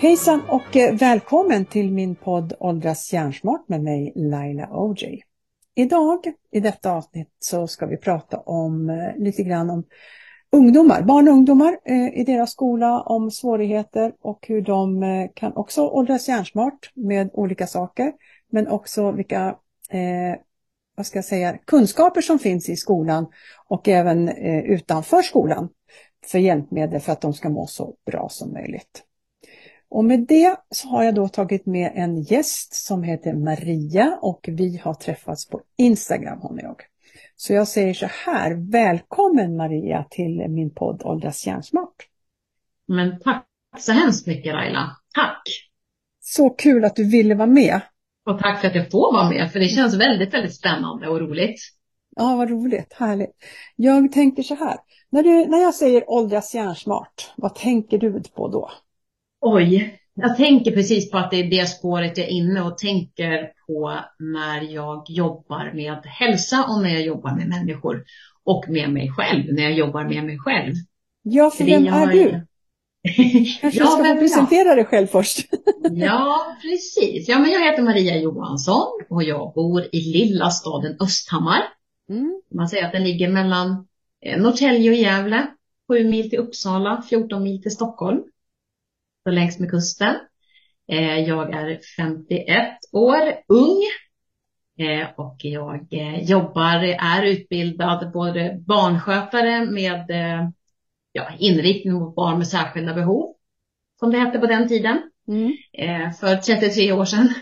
Hejsan och eh, välkommen till min podd Åldras hjärnsmart med mig Laila OJ. Idag i detta avsnitt så ska vi prata om eh, lite grann om ungdomar, barn och ungdomar eh, i deras skola, om svårigheter och hur de kan också åldras hjärnsmart med olika saker, men också vilka eh, vad ska jag säga, kunskaper som finns i skolan och även eh, utanför skolan för hjälpmedel för att de ska må så bra som möjligt. Och med det så har jag då tagit med en gäst som heter Maria och vi har träffats på Instagram hon och jag. Så jag säger så här, välkommen Maria till min podd Åldras hjärnsmart. Men tack så hemskt mycket Laila. Tack! Så kul att du ville vara med. Och tack för att jag får vara med, för det känns väldigt, väldigt spännande och roligt. Ja, vad roligt, härligt. Jag tänker så här, när, du, när jag säger åldras hjärnsmart, vad tänker du på då? Oj, jag tänker precis på att det är det spåret jag är inne och tänker på när jag jobbar med hälsa och när jag jobbar med människor och med mig själv, när jag jobbar med mig själv. Ja, för vem är du? Kanske ja, ska få presentera dig själv först. ja, precis. Ja, men jag heter Maria Johansson och jag bor i lilla staden Östhammar. Mm. Man säger att den ligger mellan eh, Norrtälje och Gävle, sju mil till Uppsala, 14 mil till Stockholm så längs med kusten. Eh, jag är 51 år, ung. Eh, och jag jobbar, är utbildad både barnskötare med ja, inriktning mot barn med särskilda behov, som det hette på den tiden, mm. för 33 år sedan.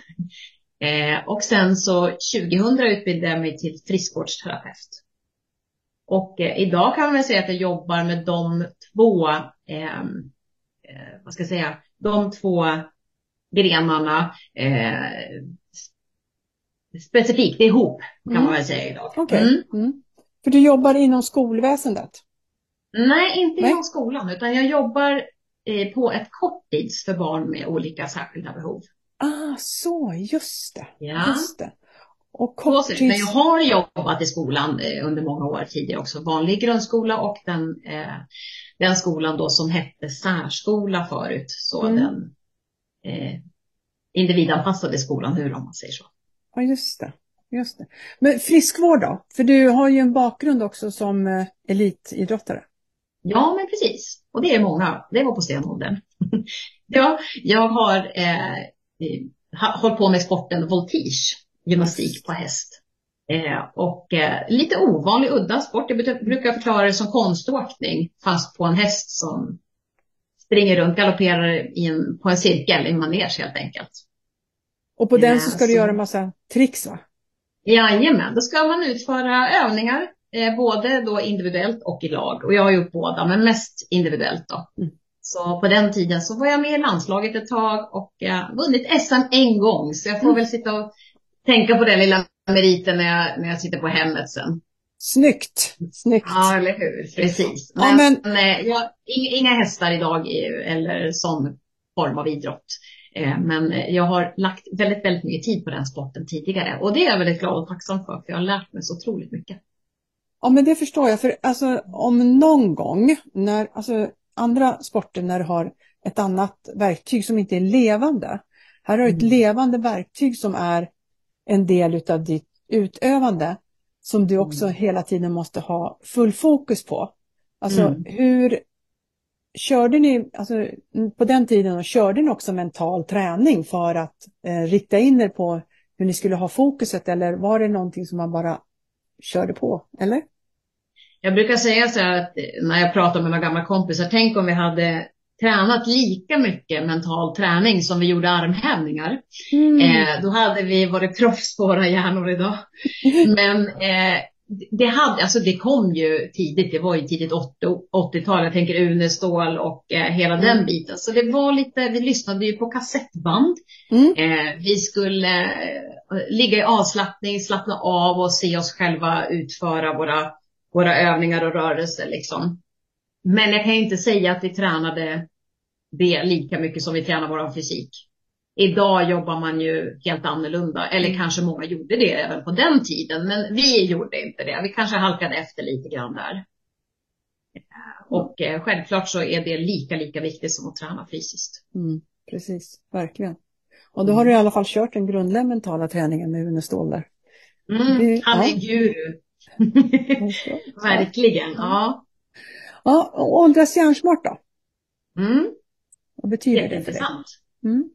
Och sen så 2000 utbildade jag mig till friskvårdsterapeut. Och idag kan man säga att jag jobbar med de två eh, eh, vad ska jag säga, de två grenarna eh, specifikt ihop kan mm. man väl säga idag. Okay. Mm. Mm. För du jobbar inom skolväsendet? Nej, inte Nej. inom skolan, utan jag jobbar eh, på ett korttids för barn med olika särskilda behov. Ah, så, just det. Ja. Just det. Och korttids... Men jag har jobbat i skolan eh, under många år tidigare också, vanlig grundskola och den eh, den skolan då som hette särskola förut, så mm. den eh, individanpassade skolan, hur om man säger så. Ja, just det. Just det. Men friskvård då? För du har ju en bakgrund också som elitidrottare. Ja, men precis. Och det är många. Det var på stenåldern. ja, jag har eh, hållit på med sporten voltige, gymnastik på häst. Eh, och eh, lite ovanlig, udda sport. Jag brukar förklara det som konståkning, fast på en häst som springer runt, galopperar in, på en cirkel, i en manege helt enkelt. Och på den så ska du göra en massa tricks va? Jajamän, då ska man utföra övningar, eh, både då individuellt och i lag. Och jag har gjort båda, men mest individuellt då. Mm. Så på den tiden så var jag med i landslaget ett tag och eh, vunnit SM en gång. Så jag får mm. väl sitta och tänka på den lilla meriten när jag, när jag sitter på hemmet sen. Snyggt! Snyggt! Ja, eller hur? Precis. Men, ja, men... men jag, inga hästar idag eller sån form av idrott. Eh, men jag har lagt väldigt, väldigt mycket tid på den sporten tidigare och det är jag väldigt glad och tacksam för, för jag har lärt mig så otroligt mycket. Ja, men det förstår jag, för alltså om någon gång när, alltså andra sporter när du har ett annat verktyg som inte är levande. Här har du ett mm. levande verktyg som är en del av ditt utövande som du också mm. hela tiden måste ha full fokus på. Alltså mm. hur körde ni, alltså på den tiden körde ni också mental träning för att eh, rikta in er på hur ni skulle ha fokuset eller var det någonting som man bara körde på, eller? Jag brukar säga så här att när jag pratar med några gamla kompisar, tänk om vi hade tränat lika mycket mental träning som vi gjorde armhävningar. Mm. Eh, då hade vi varit proffs på våra hjärnor idag. Men eh, det, hade, alltså det kom ju tidigt, det var ju tidigt 80-tal, jag tänker Unestål och eh, hela mm. den biten. Så det var lite, vi lyssnade ju på kassettband. Mm. Eh, vi skulle eh, ligga i avslappning, slappna av och se oss själva utföra våra, våra övningar och rörelser liksom. Men jag kan inte säga att vi tränade det lika mycket som vi tränar vår fysik. Idag jobbar man ju helt annorlunda, eller kanske många gjorde det även på den tiden, men vi gjorde inte det. Vi kanske halkade efter lite grann där. Och eh, självklart så är det lika, lika viktigt som att träna fysiskt. Mm, precis, verkligen. Och då har du i alla fall kört den grundliga mentala träningen med Une Ståhl där. Mm, han är guru. verkligen, ja. Ja, och åldras hjärnsmart då? Mm. Vad betyder det för dig? Mm.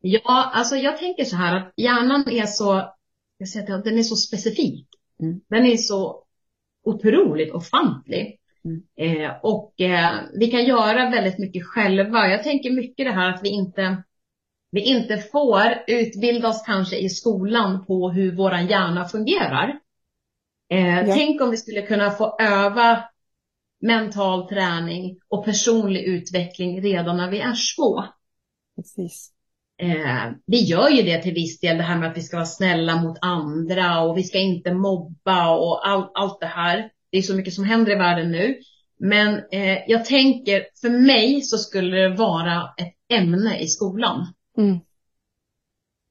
Ja, alltså jag tänker så här att hjärnan är så, jag säger att den är så specifik. Mm. Den är så otroligt ofantlig. Mm. Eh, och eh, vi kan göra väldigt mycket själva. Jag tänker mycket det här att vi inte, vi inte får utbilda oss kanske i skolan på hur våran hjärna fungerar. Eh, ja. Tänk om vi skulle kunna få öva mental träning och personlig utveckling redan när vi är små. Precis. Eh, vi gör ju det till viss del, det här med att vi ska vara snälla mot andra och vi ska inte mobba och all, allt det här. Det är så mycket som händer i världen nu. Men eh, jag tänker, för mig så skulle det vara ett ämne i skolan. Mm.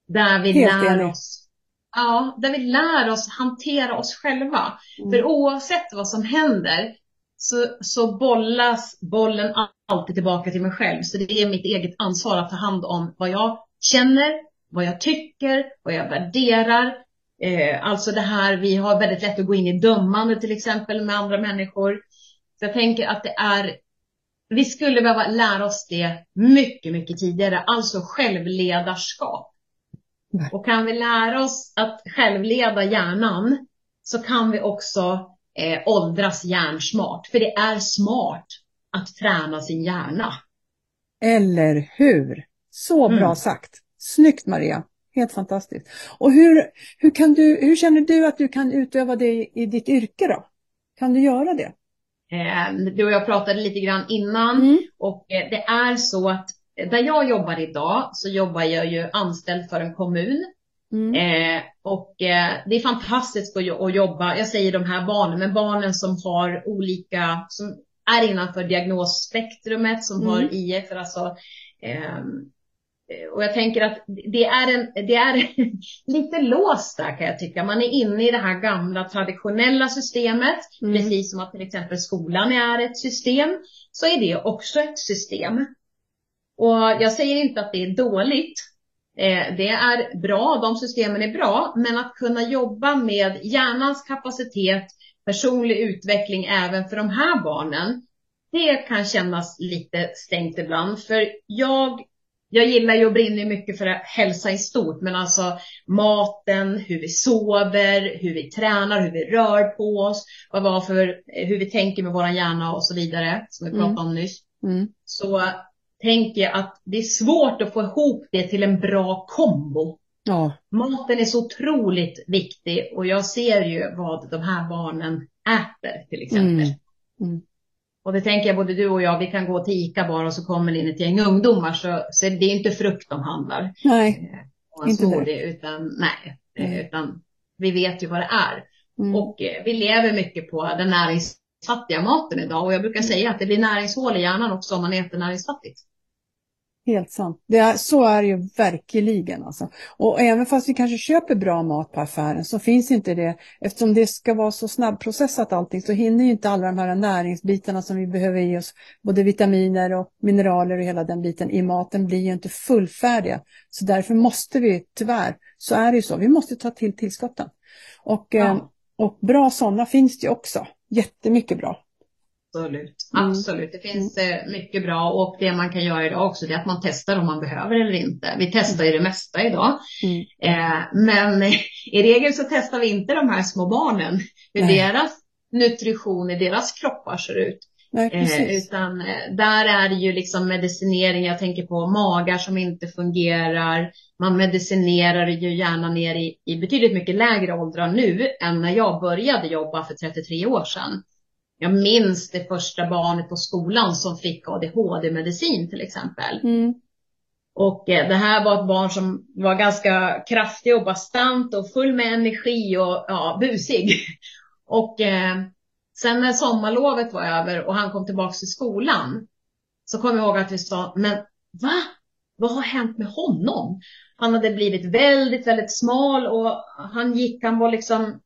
Där vi Helt lär enig. oss Ja, där vi lär oss hantera oss själva. Mm. För oavsett vad som händer så, så bollas bollen alltid tillbaka till mig själv. Så det är mitt eget ansvar att ta hand om vad jag känner, vad jag tycker, vad jag värderar. Eh, alltså det här, vi har väldigt lätt att gå in i dömande till exempel med andra människor. Så jag tänker att det är, vi skulle behöva lära oss det mycket, mycket tidigare, alltså självledarskap. Och kan vi lära oss att självleda hjärnan så kan vi också eh, åldras hjärnsmart. För det är smart att träna sin hjärna. Eller hur? Så bra mm. sagt. Snyggt Maria. Helt fantastiskt. Och hur, hur, kan du, hur känner du att du kan utöva det i ditt yrke då? Kan du göra det? Eh, du och jag pratade lite grann innan mm. och eh, det är så att där jag jobbar idag så jobbar jag ju anställd för en kommun. Mm. Eh, och eh, det är fantastiskt att jobba, jag säger de här barnen, men barnen som har olika, som är innanför diagnosspektrumet, som mm. har IF, alltså ehm, eh, och jag tänker att det är, en, det är lite låst där kan jag tycka. Man är inne i det här gamla traditionella systemet. Mm. Precis som att till exempel skolan är ett system. Så är det också ett system. Och jag säger inte att det är dåligt. Eh, det är bra, de systemen är bra, men att kunna jobba med hjärnans kapacitet, personlig utveckling även för de här barnen, det kan kännas lite stängt ibland. För jag, jag gillar ju och brinner mycket för hälsa i stort, men alltså maten, hur vi sover, hur vi tränar, hur vi rör på oss, vad var för, hur vi tänker med vår hjärna och så vidare, som vi pratade mm. om nyss. Mm. Så tänker att det är svårt att få ihop det till en bra kombo. Ja. Maten är så otroligt viktig och jag ser ju vad de här barnen äter till exempel. Mm. Mm. Och det tänker jag både du och jag, vi kan gå till ICA bara och så kommer det in ett gäng ungdomar så, så det är inte frukt de handlar. Nej, och inte det. Utan, nej, mm. utan vi vet ju vad det är. Mm. Och eh, vi lever mycket på den näringsfattiga maten idag och jag brukar säga att det blir näringshål i hjärnan också om man äter näringsfattigt. Helt sant. Det är, så är det ju verkligen. Alltså. Och även fast vi kanske köper bra mat på affären så finns inte det, eftersom det ska vara så snabbprocessat allting så hinner ju inte alla de här näringsbitarna som vi behöver i oss, både vitaminer och mineraler och hela den biten i maten blir ju inte fullfärdiga. Så därför måste vi, tyvärr, så är det ju så, vi måste ta till tillskotten. Och, ja. eh, och bra sådana finns det ju också, jättemycket bra. Absolut, mm. absolut. Det finns mm. mycket bra och det man kan göra idag också det är att man testar om man behöver eller inte. Vi testar ju det mesta idag. Mm. Eh, men i regel så testar vi inte de här små barnen, hur Nej. deras nutrition i deras kroppar ser ut. Nej, eh, utan eh, där är det ju liksom medicinering, jag tänker på magar som inte fungerar. Man medicinerar ju gärna ner i, i betydligt mycket lägre åldrar nu än när jag började jobba för 33 år sedan. Jag minns det första barnet på skolan som fick ADHD-medicin till exempel. Mm. Och eh, det här var ett barn som var ganska kraftig och bastant och full med energi och ja, busig. Och eh, sen när sommarlovet var över och han kom tillbaka till skolan så kom jag ihåg att vi sa, men va? vad har hänt med honom? Han hade blivit väldigt, väldigt smal och han gick, han var liksom,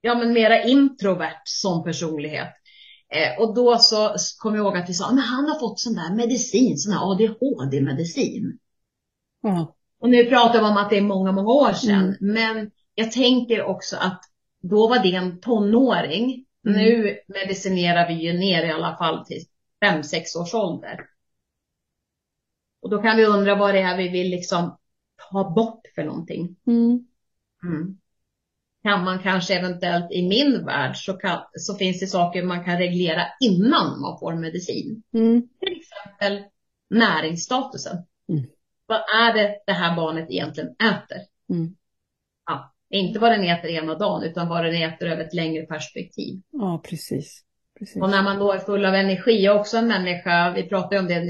ja men mera introvert som personlighet. Eh, och då så kom jag ihåg att vi sa, men han har fått sån där medicin, sån här ADHD-medicin. Mm. Och nu pratar vi om att det är många, många år sedan. Mm. Men jag tänker också att då var det en tonåring. Mm. Nu medicinerar vi ju ner i alla fall till 5-6 års ålder. Och då kan vi undra vad det är vi vill liksom ta bort för någonting. Mm. Kan man kanske eventuellt i min värld så, kan, så finns det saker man kan reglera innan man får medicin. Mm. Till exempel näringsstatusen. Mm. Vad är det det här barnet egentligen äter? Mm. Ja, inte vad den äter ena dagen utan vad den äter över ett längre perspektiv. Ja, precis. precis. Och när man då är full av energi, jag är också en människa, vi pratade om det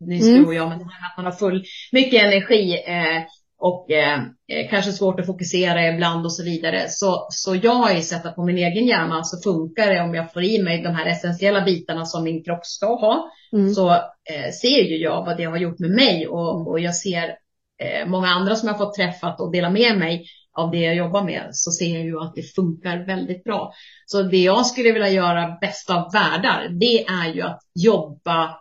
nyss mm. du och jag, men det här att man har full, mycket energi eh, och eh, eh, kanske svårt att fokusera ibland och så vidare. Så, så jag har ju sett att på min egen hjärna så funkar det om jag får i mig de här essentiella bitarna som min kropp ska ha. Mm. Så eh, ser ju jag vad det har gjort med mig och, och jag ser eh, många andra som jag fått träffat och dela med mig av det jag jobbar med så ser jag ju att det funkar väldigt bra. Så det jag skulle vilja göra bäst av världar, det är ju att jobba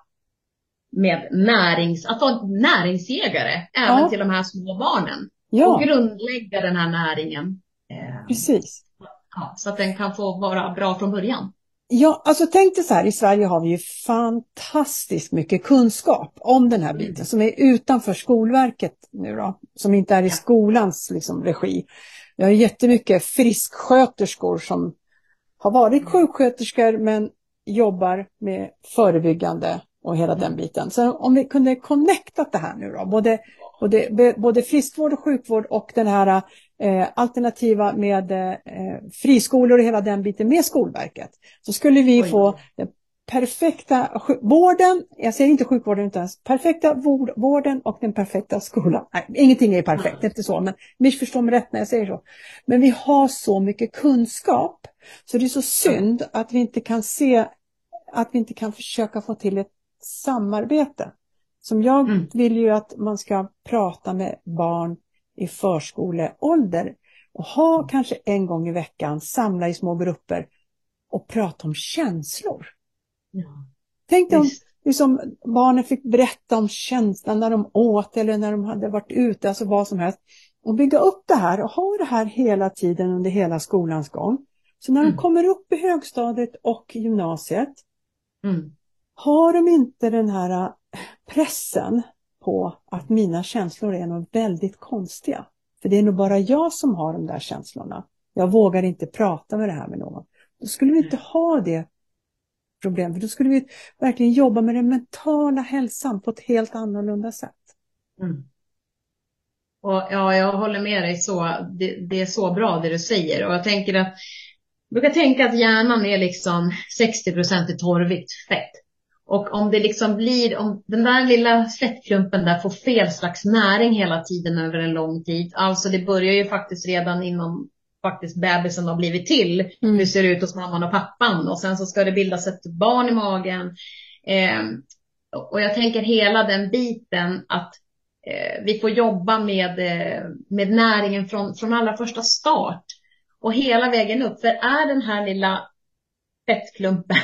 med närings, att vara näringsägare även ja. till de här små barnen. Ja. Och grundlägga den här näringen. Eh, Precis. Ja, så att den kan få vara bra från början. Ja, alltså tänk dig så här, i Sverige har vi ju fantastiskt mycket kunskap om den här biten mm. som är utanför Skolverket nu då, som inte är i skolans liksom, regi. Vi har jättemycket frisksköterskor som har varit mm. sjuksköterskor men jobbar med förebyggande och hela den biten. Så om vi kunde connecta det här nu då, både, både, både friskvård och sjukvård och den här eh, alternativa med eh, friskolor och hela den biten med Skolverket. Så skulle vi Oj. få den perfekta vården, jag säger inte sjukvården utan perfekta vård, vården och den perfekta skolan. Nej, ingenting är perfekt, mm. inte så, men missförstå mig rätt när jag säger så. Men vi har så mycket kunskap så det är så synd att vi inte kan se att vi inte kan försöka få till ett samarbete. Som jag mm. vill ju att man ska prata med barn i förskoleålder och ha mm. kanske en gång i veckan, samla i små grupper och prata om känslor. Ja. Tänk dig om liksom, barnen fick berätta om känslan när de åt eller när de hade varit ute, alltså vad som helst. Och bygga upp det här och ha det här hela tiden under hela skolans gång. Så när mm. de kommer upp i högstadiet och gymnasiet mm har de inte den här äh, pressen på att mina känslor är nog väldigt konstiga. För det är nog bara jag som har de där känslorna. Jag vågar inte prata med det här med någon. Då skulle vi inte ha det problemet. Då skulle vi verkligen jobba med den mentala hälsan på ett helt annorlunda sätt. Mm. Och ja, jag håller med dig så. Det, det, är så bra det du säger och jag tänker att jag brukar tänka att hjärnan är liksom 60 procent torrvitt fett. Och om det liksom blir, om den där lilla fettklumpen där får fel slags näring hela tiden över en lång tid. Alltså det börjar ju faktiskt redan inom faktiskt bebisen har blivit till. Mm. Hur det ser ut hos mamman och pappan. Och sen så ska det bildas ett barn i magen. Eh, och jag tänker hela den biten att eh, vi får jobba med, eh, med näringen från, från allra första start. Och hela vägen upp. För är den här lilla fettklumpen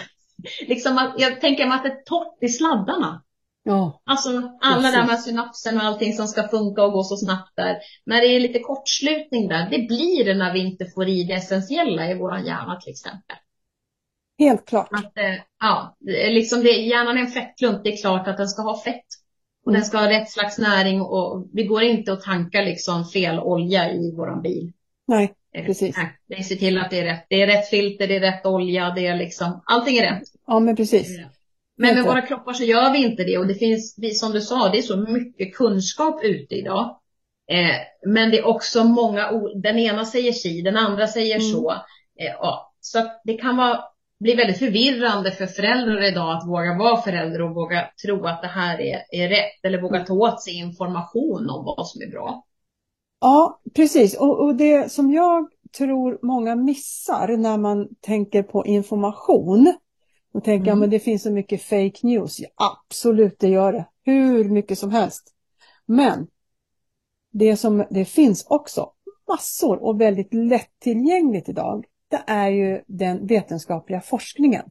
liksom att, jag tänker mig att det är torrt i sladdarna. Ja. Alltså alla Precis. där med synapsen och allting som ska funka och gå så snabbt där. När det är lite kortslutning där, det blir det när vi inte får i det essentiella i våran hjärna till exempel. Helt klart. Att, eh, ja, liksom det, hjärnan är en fettklump, det är klart att den ska ha fett. Och mm. den ska ha rätt slags näring och vi går inte att tanka liksom fel olja i våran bil. Nej. Precis. Vi ser till att det är rätt. Det är rätt filter, det är rätt olja, det är liksom, allting är rätt. Ja, men precis. Men med våra kroppar så gör vi inte det och det finns, som du sa, det är så mycket kunskap ute idag. Eh, men det är också många, den ena säger si, den andra säger mm. så. Eh, ja. Så det kan vara, bli väldigt förvirrande för föräldrar idag att våga vara förälder och våga tro att det här är, är rätt eller våga ta åt sig information om vad som är bra. Ja, precis. Och, och det som jag tror många missar när man tänker på information. Och tänker mm. att det finns så mycket fake news. Ja, absolut, det gör det. Hur mycket som helst. Men det som det finns också massor och väldigt lättillgängligt idag, det är ju den vetenskapliga forskningen.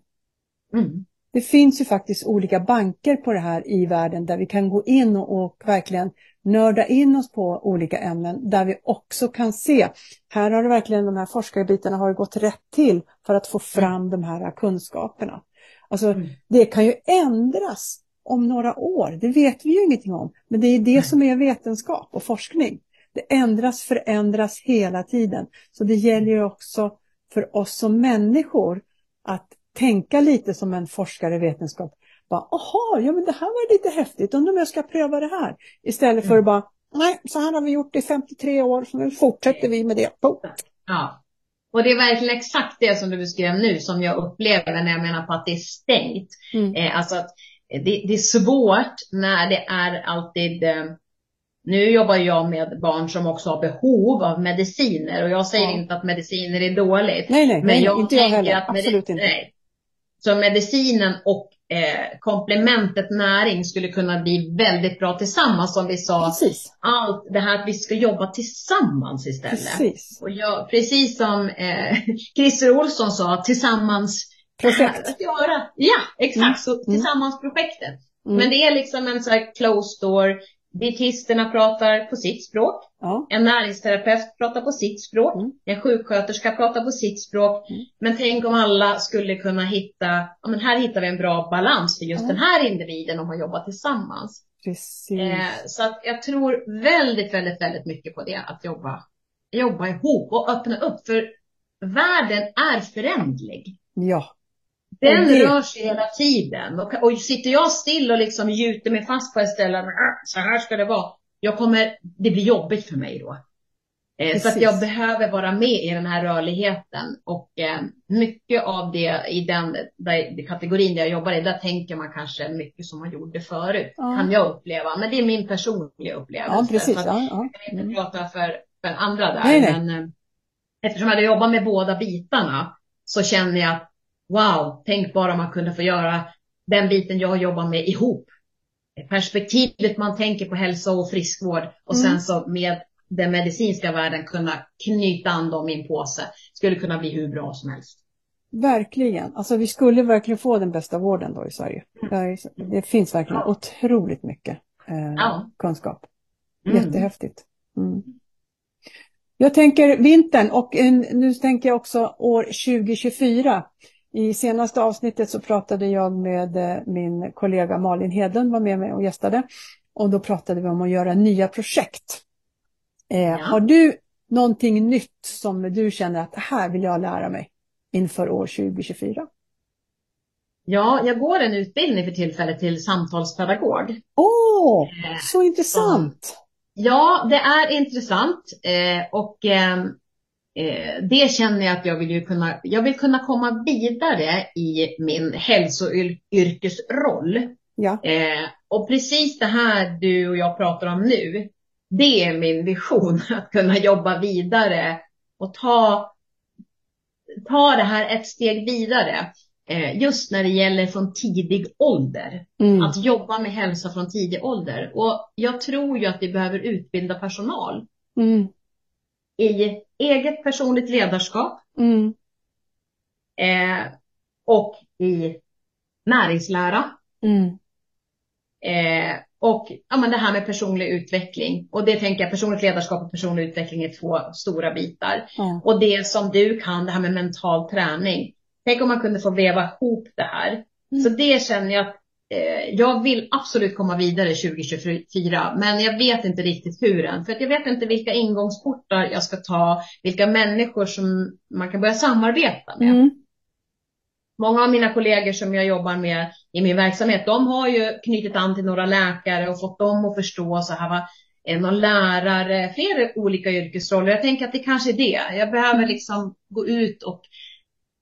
Mm. Det finns ju faktiskt olika banker på det här i världen där vi kan gå in och, och verkligen nörda in oss på olika ämnen där vi också kan se, här har det verkligen de här forskarbitarna har gått rätt till för att få fram de här kunskaperna. Alltså mm. det kan ju ändras om några år, det vet vi ju ingenting om, men det är det som är vetenskap och forskning. Det ändras, förändras hela tiden. Så det gäller ju också för oss som människor att tänka lite som en forskare i vetenskap. Jaha, ja men det här var lite häftigt, undrar om jag ska pröva det här. Istället för att bara, nej, så här har vi gjort i 53 år, så nu fortsätter vi med det. Ja, och det är verkligen exakt det som du beskrev nu som jag upplever när jag menar på att det är stängt. Mm. Eh, alltså att det, det, är svårt när det är alltid eh, nu jobbar jag med barn som också har behov av mediciner och jag säger ja. inte att mediciner är dåligt. Nej, nej, men nej, jag inte jag heller. Att Absolut inte. Nej. Så medicinen och eh, komplementet näring skulle kunna bli väldigt bra tillsammans som vi sa. Precis. Allt det här att vi ska jobba tillsammans istället. Precis. Och jag, precis som eh, Christer Olsson sa, tillsammans Projekt. Att göra. Ja, exakt. Mm. Så mm. tillsammans projektet. Mm. Men det är liksom en sån här closed door Dietisterna pratar på sitt språk. Ja. En näringsterapeut pratar på sitt språk. Mm. En sjuksköterska pratar på sitt språk. Mm. Men tänk om alla skulle kunna hitta, ja men här hittar vi en bra balans för just ja. den här individen om man jobbar tillsammans. Precis. Eh, så att jag tror väldigt, väldigt, väldigt mycket på det, att jobba, jobba ihop och öppna upp. För världen är förändlig. Ja. Den det... rör sig hela tiden. Och, och sitter jag still och liksom gjuter mig fast på ett ställe, äh, så här ska det vara. Jag kommer, det blir jobbigt för mig då. Eh, så att jag behöver vara med i den här rörligheten och eh, mycket av det i den där, kategorin där jag jobbar i, där tänker man kanske mycket som man gjorde förut, ja. kan jag uppleva. Men det är min personliga upplevelse. Ja, precis. Ja, ja. Jag kan inte prata för, för andra där. Nej, nej. Men eh, eftersom jag jobbar med båda bitarna så känner jag att wow, tänk bara man kunde få göra den biten jag jobbar med ihop. Perspektivet man tänker på hälsa och friskvård och mm. sen så med den medicinska världen kunna knyta an dem i en påse skulle kunna bli hur bra som helst. Verkligen, alltså vi skulle verkligen få den bästa vården då i Sverige. Mm. Det finns verkligen ja. otroligt mycket eh, ja. kunskap. Mm. Jättehäftigt. Mm. Jag tänker vintern och nu tänker jag också år 2024. I senaste avsnittet så pratade jag med eh, min kollega Malin Hedlund, var med mig och gästade. Och då pratade vi om att göra nya projekt. Eh, ja. Har du någonting nytt som du känner att det här vill jag lära mig inför år 2024? Ja, jag går en utbildning för tillfället till samtalspedagog. Åh, oh, så intressant! Ja, det är intressant eh, och eh, det känner jag att jag vill ju kunna, jag vill kunna komma vidare i min hälsoyrkesroll. Ja. Eh, och precis det här du och jag pratar om nu, det är min vision, att kunna jobba vidare och ta, ta det här ett steg vidare. Eh, just när det gäller från tidig ålder. Mm. Att jobba med hälsa från tidig ålder. Och jag tror ju att vi behöver utbilda personal. Mm. I eget personligt ledarskap. Mm. Eh, och i näringslära. Mm. Eh, och ja, men det här med personlig utveckling. Och det tänker jag, personligt ledarskap och personlig utveckling är två stora bitar. Mm. Och det som du kan, det här med mental träning. Tänk om man kunde få veva ihop det här. Mm. Så det känner jag att jag vill absolut komma vidare 2024, men jag vet inte riktigt hur än. För att jag vet inte vilka ingångsportar jag ska ta, vilka människor som man kan börja samarbeta med. Mm. Många av mina kollegor som jag jobbar med i min verksamhet, de har ju knutit an till några läkare och fått dem att förstå så här, va, någon lärare, flera olika yrkesroller. Jag tänker att det kanske är det. Jag behöver mm. liksom gå ut och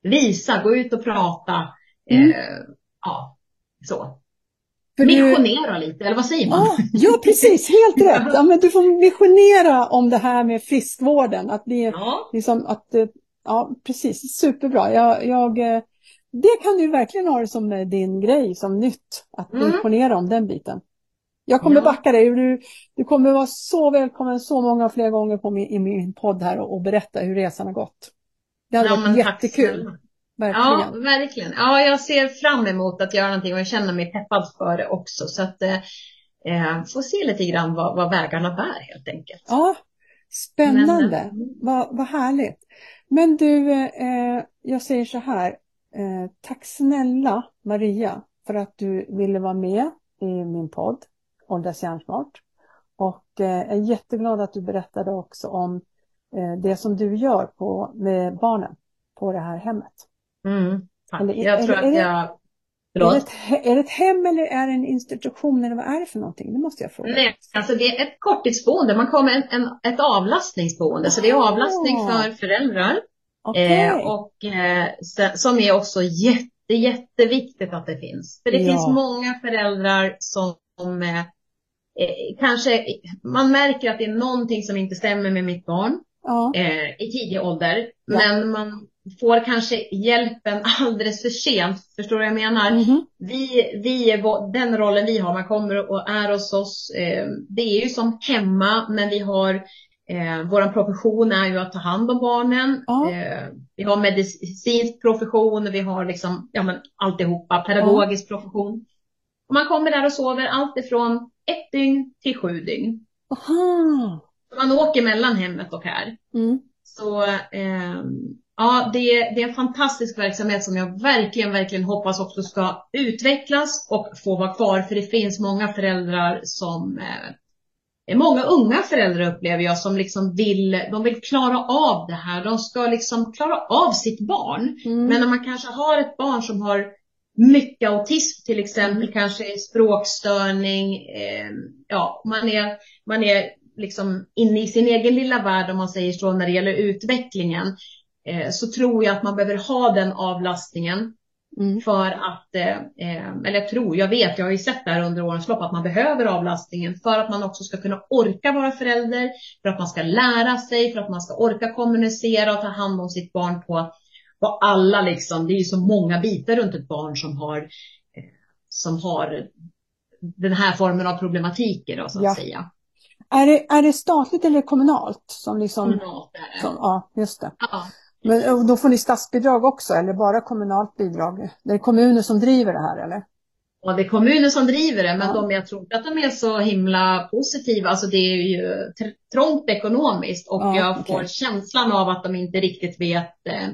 visa, gå ut och prata. Mm. Eh, ja, så. För missionera du... lite, eller vad säger man? Ja, ja precis, helt rätt. Ja, men du får missionera om det här med friskvården. Att det, ja. liksom, att, eh, ja, precis, superbra. Jag, jag, eh, det kan du verkligen ha det som din grej, som nytt, att mm. missionera om den biten. Jag kommer ja. backa dig. Du, du kommer vara så välkommen så många fler gånger på min, i min podd här och, och berätta hur resan har gått. Det hade ja, varit jättekul. Verkligen. Ja, verkligen. Ja, jag ser fram emot att göra någonting och jag känner mig peppad för det också. Så att eh, eh får se lite grann vad, vad vägarna bär helt enkelt. Ja, spännande. Men, mm. vad, vad härligt. Men du, eh, jag säger så här. Eh, tack snälla Maria för att du ville vara med i min podd Åldras hjärnsmart. Och eh, jag är jätteglad att du berättade också om eh, det som du gör på, med barnen på det här hemmet. Mm, Eller, jag tror är, att jag... Är det, ett, är det ett hem eller är det en institution eller vad är det för någonting? Det måste jag fråga. Nej, alltså det är ett korttidsboende. Man kommer en, en, ett avlastningsboende. Så det är avlastning för föräldrar. Okay. Eh, och eh, som är också jätte, jätteviktigt att det finns. För det ja. finns många föräldrar som eh, eh, kanske, man märker att det är någonting som inte stämmer med mitt barn ja. eh, i tidig ålder. Ja. Men man får kanske hjälpen alldeles för sent. Förstår du vad jag menar? Mm -hmm. Vi, vi, den rollen vi har, man kommer och är hos oss. Eh, det är ju som hemma, men vi har eh, vår profession är ju att ta hand om barnen. Ja. Eh, vi har medicinsk profession, vi har liksom, ja men alltihopa, pedagogisk ja. profession. Och man kommer där och sover allt ifrån ett dygn till sju dygn. Aha. Man åker mellan hemmet och här. Mm. Så eh, ja, det, det är en fantastisk verksamhet som jag verkligen, verkligen hoppas också ska utvecklas och få vara kvar. För det finns många föräldrar som eh, Många unga föräldrar upplever jag som liksom vill, de vill klara av det här. De ska liksom klara av sitt barn. Mm. Men när man kanske har ett barn som har mycket autism till exempel, mm. kanske språkstörning. Eh, ja, man är, man är liksom inne i sin egen lilla värld om man säger så när det gäller utvecklingen. Eh, så tror jag att man behöver ha den avlastningen. Mm. För att, eh, eh, eller jag tror, jag vet, jag har ju sett det här under årens lopp att man behöver avlastningen för att man också ska kunna orka vara förälder, för att man ska lära sig, för att man ska orka kommunicera och ta hand om sitt barn på på alla liksom, det är ju så många bitar runt ett barn som har, som har den här formen av problematiker då, så att ja. säga. Är det, är det statligt eller kommunalt? Som liksom, kommunalt är det. Som, ja, just det. Ja. Men då får ni statsbidrag också eller bara kommunalt bidrag? Det är kommuner som driver det här eller? Ja, det är kommunen som driver det, men ja. de, jag tror inte att de är så himla positiva. Alltså det är ju trångt ekonomiskt och ja, jag får okay. känslan av att de inte riktigt vet eh,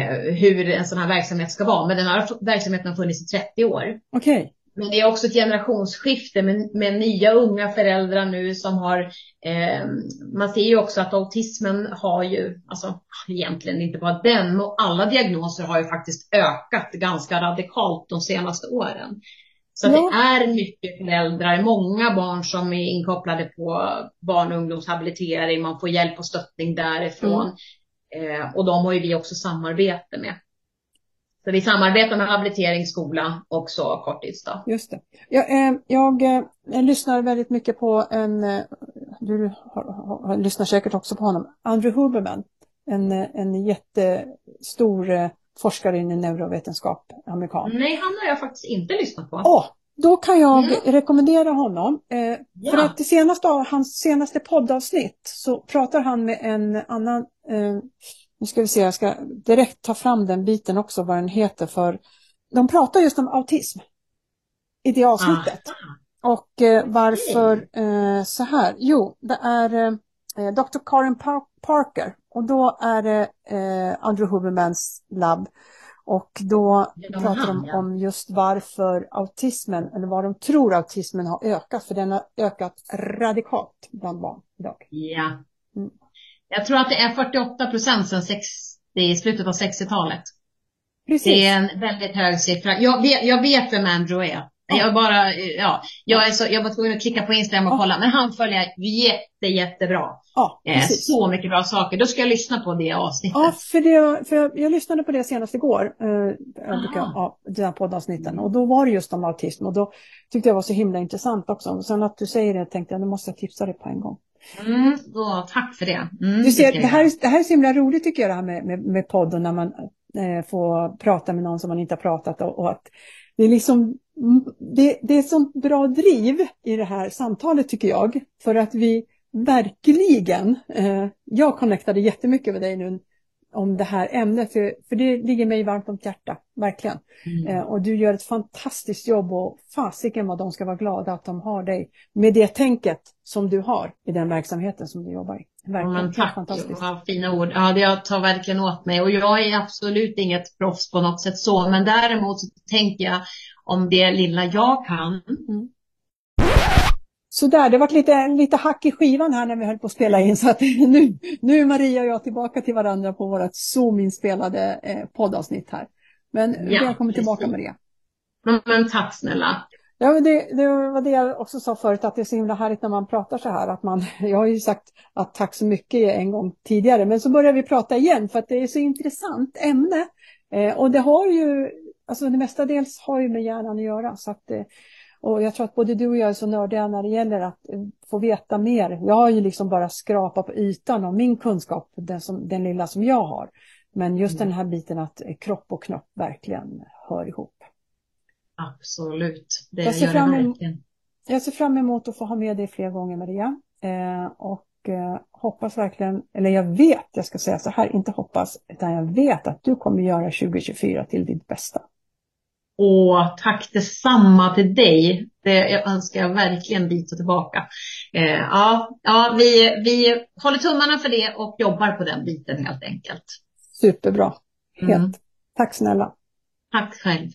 eh, hur en sån här verksamhet ska vara. Men den här verksamheten har funnits i 30 år. Okay. Men det är också ett generationsskifte med, med nya unga föräldrar nu som har, eh, man ser ju också att autismen har ju, alltså egentligen inte bara den, men alla diagnoser har ju faktiskt ökat ganska radikalt de senaste åren. Så det är mycket föräldrar, många barn som är inkopplade på barn och ungdomshabilitering, man får hjälp och stöttning därifrån. Mm. Eh, och de har ju vi också samarbete med. Så vi samarbetar med habilitering, skola och så korttids. Just det. Jag, eh, jag, jag, eh, lyssnar väldigt mycket på en, eh, du har, har, lyssnar säkert också på honom, Andrew Huberman. En, eh, en jättestor forskare i neurovetenskap, amerikan. Nej, han har jag faktiskt inte lyssnat på. Åh, då kan jag mm. rekommendera honom. Eh, ja. För att det senaste, hans senaste poddavsnitt så pratar han med en annan, eh, nu ska vi se, jag ska direkt ta fram den biten också, vad den heter för, de pratar just om autism i det avsnittet. Ah. Och eh, varför eh, så här, jo, det är eh, Dr. Karin Parker och då är det eh, Andrew Hubermans labb och då de pratar de om just varför autismen, eller vad de tror autismen har ökat, för den har ökat radikalt bland barn idag. Ja. Mm. Jag tror att det är 48 procent sedan 60, i slutet av 60-talet. Precis. Det är en väldigt hög siffra. Jag vet, jag vet vem Andrew är. Jag bara, ja, jag, är så, jag var tvungen att klicka på Instagram och ja. kolla, men han följer jätte, jättebra. Ja, eh, så mycket bra saker. Då ska jag lyssna på det avsnittet. Ja, för, det, för jag, jag lyssnade på det senast igår, eh, brukar, ja, dina poddavsnitten, och då var det just om autism och då tyckte jag var så himla intressant också. Och sen att du säger det tänkte jag, nu måste jag tipsa dig på en gång. Mm, då, tack för det. Mm, du ser, det, här, det här är så himla roligt tycker jag det här med, med, med podden när man eh, får prata med någon som man inte har pratat och, och att det är liksom det, det är sånt bra driv i det här samtalet tycker jag. För att vi verkligen, eh, jag connectade jättemycket med dig nu om det här ämnet, för, det ligger mig varmt om hjärta, verkligen. Mm. Eh, och du gör ett fantastiskt jobb och fasiken vad de ska vara glada att de har dig med det tänket som du har i den verksamheten som du jobbar i. Verkligen, ja, tack, fantastiskt. Ja, fina ord. Ja, det jag tar verkligen åt mig och jag är absolut inget proffs på något sätt så, men däremot så tänker jag om det lilla jag kan. Mm. Sådär, det var lite, lite hack i skivan här när vi höll på att spela in så att nu, nu är Maria och jag tillbaka till varandra på vårt Zoom-inspelade eh, poddavsnitt här. Men ja, välkommen tillbaka Maria. Men tack snälla. Ja, men det, det, var det jag också sa förut, att det är så himla härligt när man pratar så här. Att man, jag har ju sagt att tack så mycket en gång tidigare, men så börjar vi prata igen för att det är så intressant ämne. Eh, och det har ju, alltså det mestadels har ju med hjärnan att göra. Så att, eh, och jag tror att både du och jag är så nördiga när det gäller att eh, få veta mer. Jag har ju liksom bara skrapat på ytan av min kunskap, den, som, den lilla som jag har. Men just mm. den här biten att kropp och knopp verkligen hör ihop. Absolut, det jag ser, fram emot, jag ser fram emot att få ha med dig fler gånger Maria. Eh, och eh, hoppas verkligen, eller jag vet, jag ska säga så här, inte hoppas, utan jag vet att du kommer göra 2024 till ditt bästa. Och tack detsamma till dig. Det jag önskar jag verkligen och tillbaka. Eh, ja, ja vi, vi håller tummarna för det och jobbar på den biten helt enkelt. Superbra. Helt. Mm. Tack snälla. Tack själv.